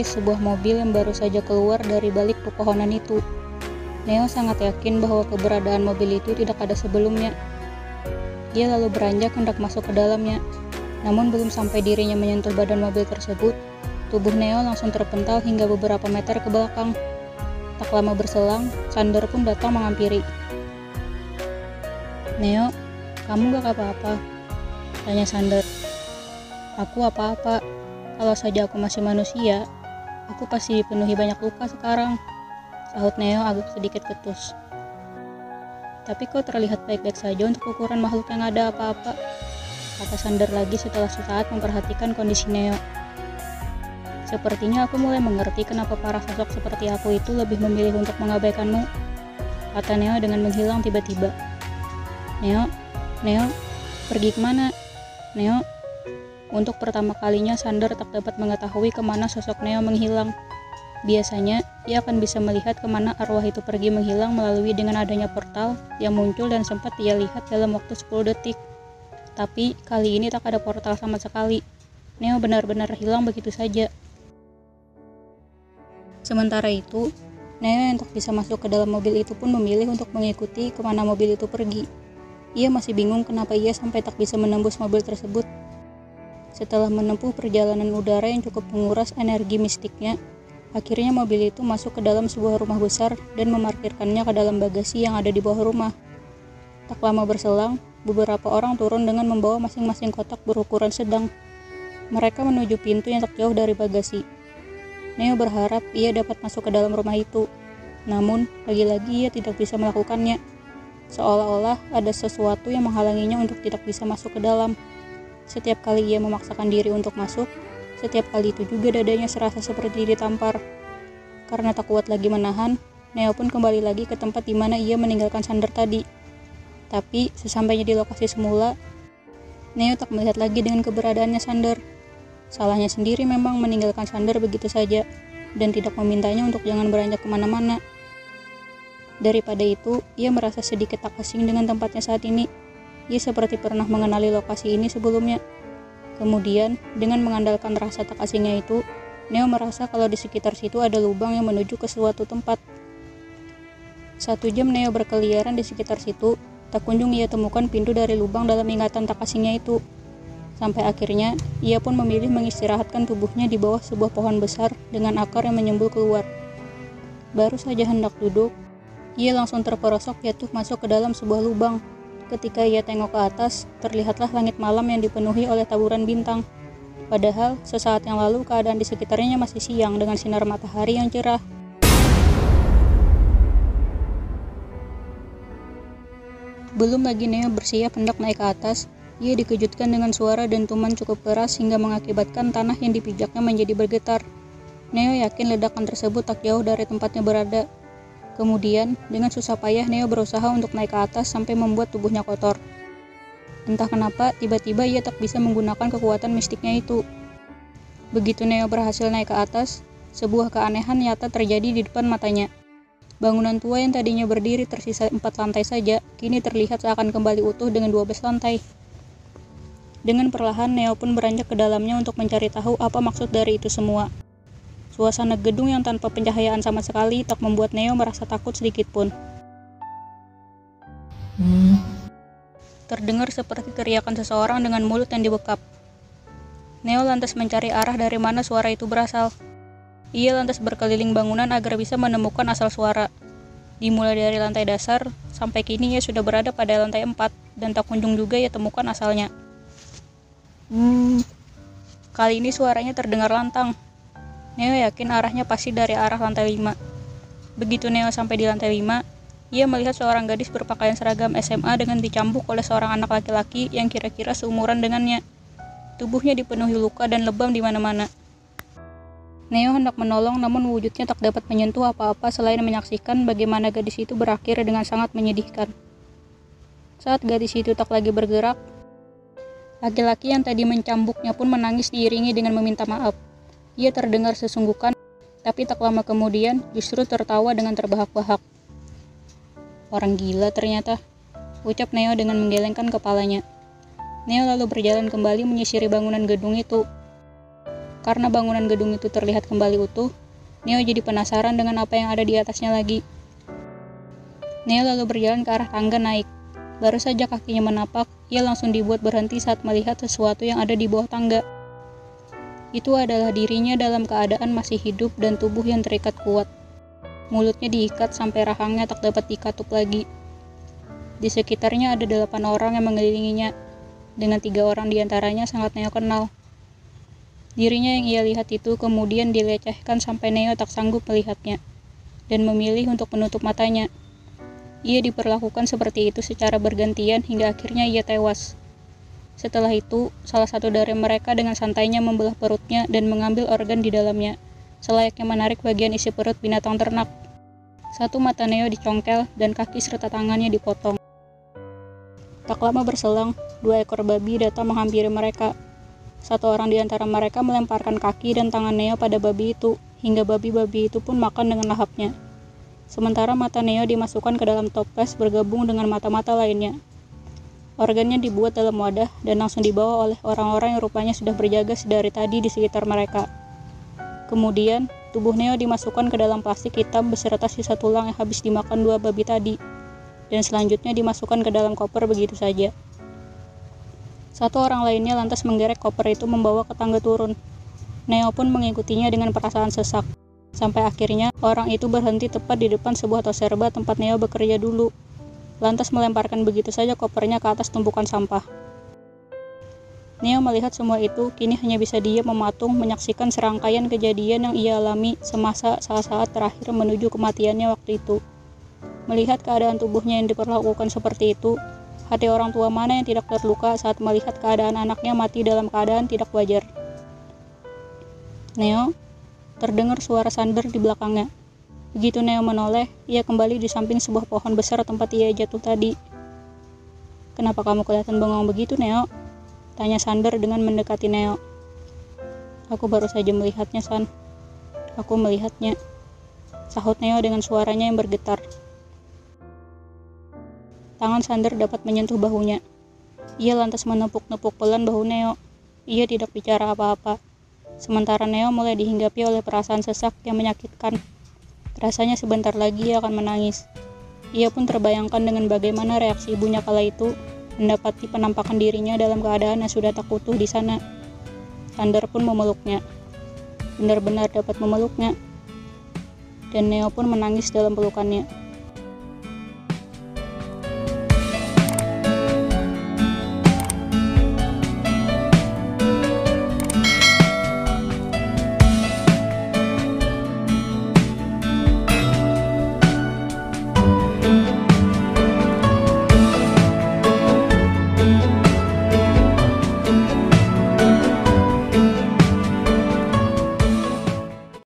Sebuah mobil yang baru saja keluar dari balik pepohonan itu. Neo sangat yakin bahwa keberadaan mobil itu tidak ada sebelumnya. Dia lalu beranjak hendak masuk ke dalamnya. Namun belum sampai dirinya menyentuh badan mobil tersebut, tubuh Neo langsung terpental hingga beberapa meter ke belakang. Tak lama berselang, Sander pun datang menghampiri. Neo, kamu gak apa-apa? Tanya Sander. Aku apa-apa, kalau saja aku masih manusia, aku pasti dipenuhi banyak luka sekarang. Sahut Neo agak sedikit ketus. Tapi kau terlihat baik-baik saja untuk ukuran makhluk yang ada apa-apa. Kata Sander lagi setelah sesaat memperhatikan kondisi Neo. Sepertinya aku mulai mengerti kenapa para sosok seperti aku itu lebih memilih untuk mengabaikanmu. Kata Neo dengan menghilang tiba-tiba. Neo, Neo, pergi ke mana? Neo, untuk pertama kalinya Sander tak dapat mengetahui ke mana sosok Neo menghilang. Biasanya, ia akan bisa melihat ke mana arwah itu pergi menghilang melalui dengan adanya portal yang muncul dan sempat ia lihat dalam waktu 10 detik. Tapi, kali ini tak ada portal sama sekali. Neo benar-benar hilang begitu saja. Sementara itu, Neo yang tak bisa masuk ke dalam mobil itu pun memilih untuk mengikuti ke mana mobil itu pergi. Ia masih bingung kenapa ia sampai tak bisa menembus mobil tersebut setelah menempuh perjalanan udara yang cukup menguras energi mistiknya, akhirnya mobil itu masuk ke dalam sebuah rumah besar dan memarkirkannya ke dalam bagasi yang ada di bawah rumah. Tak lama berselang, beberapa orang turun dengan membawa masing-masing kotak berukuran sedang. Mereka menuju pintu yang tak jauh dari bagasi. Neo berharap ia dapat masuk ke dalam rumah itu, namun lagi-lagi ia tidak bisa melakukannya. Seolah-olah ada sesuatu yang menghalanginya untuk tidak bisa masuk ke dalam. Setiap kali ia memaksakan diri untuk masuk, setiap kali itu juga dadanya serasa seperti ditampar. Karena tak kuat lagi menahan, Neo pun kembali lagi ke tempat di mana ia meninggalkan Sander tadi. Tapi, sesampainya di lokasi semula, Neo tak melihat lagi dengan keberadaannya Sander. Salahnya sendiri memang meninggalkan Sander begitu saja, dan tidak memintanya untuk jangan beranjak ke mana-mana. Daripada itu, ia merasa sedikit tak asing dengan tempatnya saat ini. Ia seperti pernah mengenali lokasi ini sebelumnya. Kemudian, dengan mengandalkan rasa tak asingnya itu, Neo merasa kalau di sekitar situ ada lubang yang menuju ke suatu tempat. Satu jam Neo berkeliaran di sekitar situ, tak kunjung ia temukan pintu dari lubang dalam ingatan tak asingnya itu. Sampai akhirnya, ia pun memilih mengistirahatkan tubuhnya di bawah sebuah pohon besar dengan akar yang menyembul keluar. Baru saja hendak duduk, ia langsung terperosok jatuh masuk ke dalam sebuah lubang. Ketika ia tengok ke atas, terlihatlah langit malam yang dipenuhi oleh taburan bintang. Padahal, sesaat yang lalu keadaan di sekitarnya masih siang dengan sinar matahari yang cerah. Belum lagi Neo bersiap hendak naik ke atas, ia dikejutkan dengan suara dentuman cukup keras hingga mengakibatkan tanah yang dipijaknya menjadi bergetar. Neo yakin ledakan tersebut tak jauh dari tempatnya berada, Kemudian, dengan susah payah Neo berusaha untuk naik ke atas sampai membuat tubuhnya kotor. Entah kenapa, tiba-tiba ia tak bisa menggunakan kekuatan mistiknya itu. Begitu Neo berhasil naik ke atas, sebuah keanehan nyata terjadi di depan matanya. Bangunan tua yang tadinya berdiri tersisa empat lantai saja, kini terlihat seakan kembali utuh dengan dua belas lantai. Dengan perlahan, Neo pun beranjak ke dalamnya untuk mencari tahu apa maksud dari itu semua. Suasana gedung yang tanpa pencahayaan sama sekali tak membuat Neo merasa takut sedikit pun. Hmm. Terdengar seperti teriakan seseorang dengan mulut yang dibekap. Neo lantas mencari arah dari mana suara itu berasal. Ia lantas berkeliling bangunan agar bisa menemukan asal suara. Dimulai dari lantai dasar, sampai kini ia sudah berada pada lantai 4, dan tak kunjung juga ia temukan asalnya. Hmm, kali ini suaranya terdengar lantang, Neo yakin arahnya pasti dari arah lantai 5. Begitu Neo sampai di lantai 5, ia melihat seorang gadis berpakaian seragam SMA dengan dicambuk oleh seorang anak laki-laki yang kira-kira seumuran dengannya. Tubuhnya dipenuhi luka dan lebam di mana-mana. Neo hendak menolong namun wujudnya tak dapat menyentuh apa-apa selain menyaksikan bagaimana gadis itu berakhir dengan sangat menyedihkan. Saat gadis itu tak lagi bergerak, laki-laki yang tadi mencambuknya pun menangis diiringi dengan meminta maaf. Ia terdengar sesungguhkan, tapi tak lama kemudian justru tertawa dengan terbahak-bahak. Orang gila ternyata, ucap Neo dengan menggelengkan kepalanya. Neo lalu berjalan kembali menyisiri bangunan gedung itu. Karena bangunan gedung itu terlihat kembali utuh, Neo jadi penasaran dengan apa yang ada di atasnya lagi. Neo lalu berjalan ke arah tangga naik. Baru saja kakinya menapak, ia langsung dibuat berhenti saat melihat sesuatu yang ada di bawah tangga. Itu adalah dirinya dalam keadaan masih hidup dan tubuh yang terikat kuat. Mulutnya diikat sampai rahangnya tak dapat dikatup lagi. Di sekitarnya ada delapan orang yang mengelilinginya, dengan tiga orang di antaranya sangat Neo kenal. Dirinya yang ia lihat itu kemudian dilecehkan sampai Neo tak sanggup melihatnya, dan memilih untuk menutup matanya. Ia diperlakukan seperti itu secara bergantian hingga akhirnya ia tewas. Setelah itu, salah satu dari mereka dengan santainya membelah perutnya dan mengambil organ di dalamnya, selayaknya menarik bagian isi perut binatang ternak. Satu mata Neo dicongkel dan kaki serta tangannya dipotong. Tak lama berselang, dua ekor babi datang menghampiri mereka. Satu orang di antara mereka melemparkan kaki dan tangan Neo pada babi itu, hingga babi-babi itu pun makan dengan lahapnya. Sementara mata Neo dimasukkan ke dalam toples bergabung dengan mata-mata lainnya. Organnya dibuat dalam wadah dan langsung dibawa oleh orang-orang yang rupanya sudah berjaga sedari tadi di sekitar mereka. Kemudian, Tubuh Neo dimasukkan ke dalam plastik hitam beserta sisa tulang yang habis dimakan dua babi tadi, dan selanjutnya dimasukkan ke dalam koper begitu saja. Satu orang lainnya lantas menggerek koper itu membawa ke tangga turun. Neo pun mengikutinya dengan perasaan sesak. Sampai akhirnya, orang itu berhenti tepat di depan sebuah toserba tempat Neo bekerja dulu. Lantas melemparkan begitu saja kopernya ke atas tumpukan sampah. Neo melihat semua itu, kini hanya bisa diam mematung menyaksikan serangkaian kejadian yang ia alami semasa saat-saat terakhir menuju kematiannya waktu itu. Melihat keadaan tubuhnya yang diperlakukan seperti itu, hati orang tua mana yang tidak terluka saat melihat keadaan anaknya mati dalam keadaan tidak wajar. Neo, terdengar suara Sander di belakangnya. Begitu Neo menoleh, ia kembali di samping sebuah pohon besar tempat ia jatuh tadi. Kenapa kamu kelihatan bengong begitu, Neo? Tanya Sander dengan mendekati Neo. Aku baru saja melihatnya, San. Aku melihatnya. Sahut Neo dengan suaranya yang bergetar. Tangan Sander dapat menyentuh bahunya. Ia lantas menepuk-nepuk pelan bahu Neo. Ia tidak bicara apa-apa. Sementara Neo mulai dihinggapi oleh perasaan sesak yang menyakitkan. Rasanya sebentar lagi ia akan menangis. Ia pun terbayangkan dengan bagaimana reaksi ibunya kala itu mendapati penampakan dirinya dalam keadaan yang sudah tak utuh di sana. Sander pun memeluknya. Benar-benar dapat memeluknya. Dan Neo pun menangis dalam pelukannya.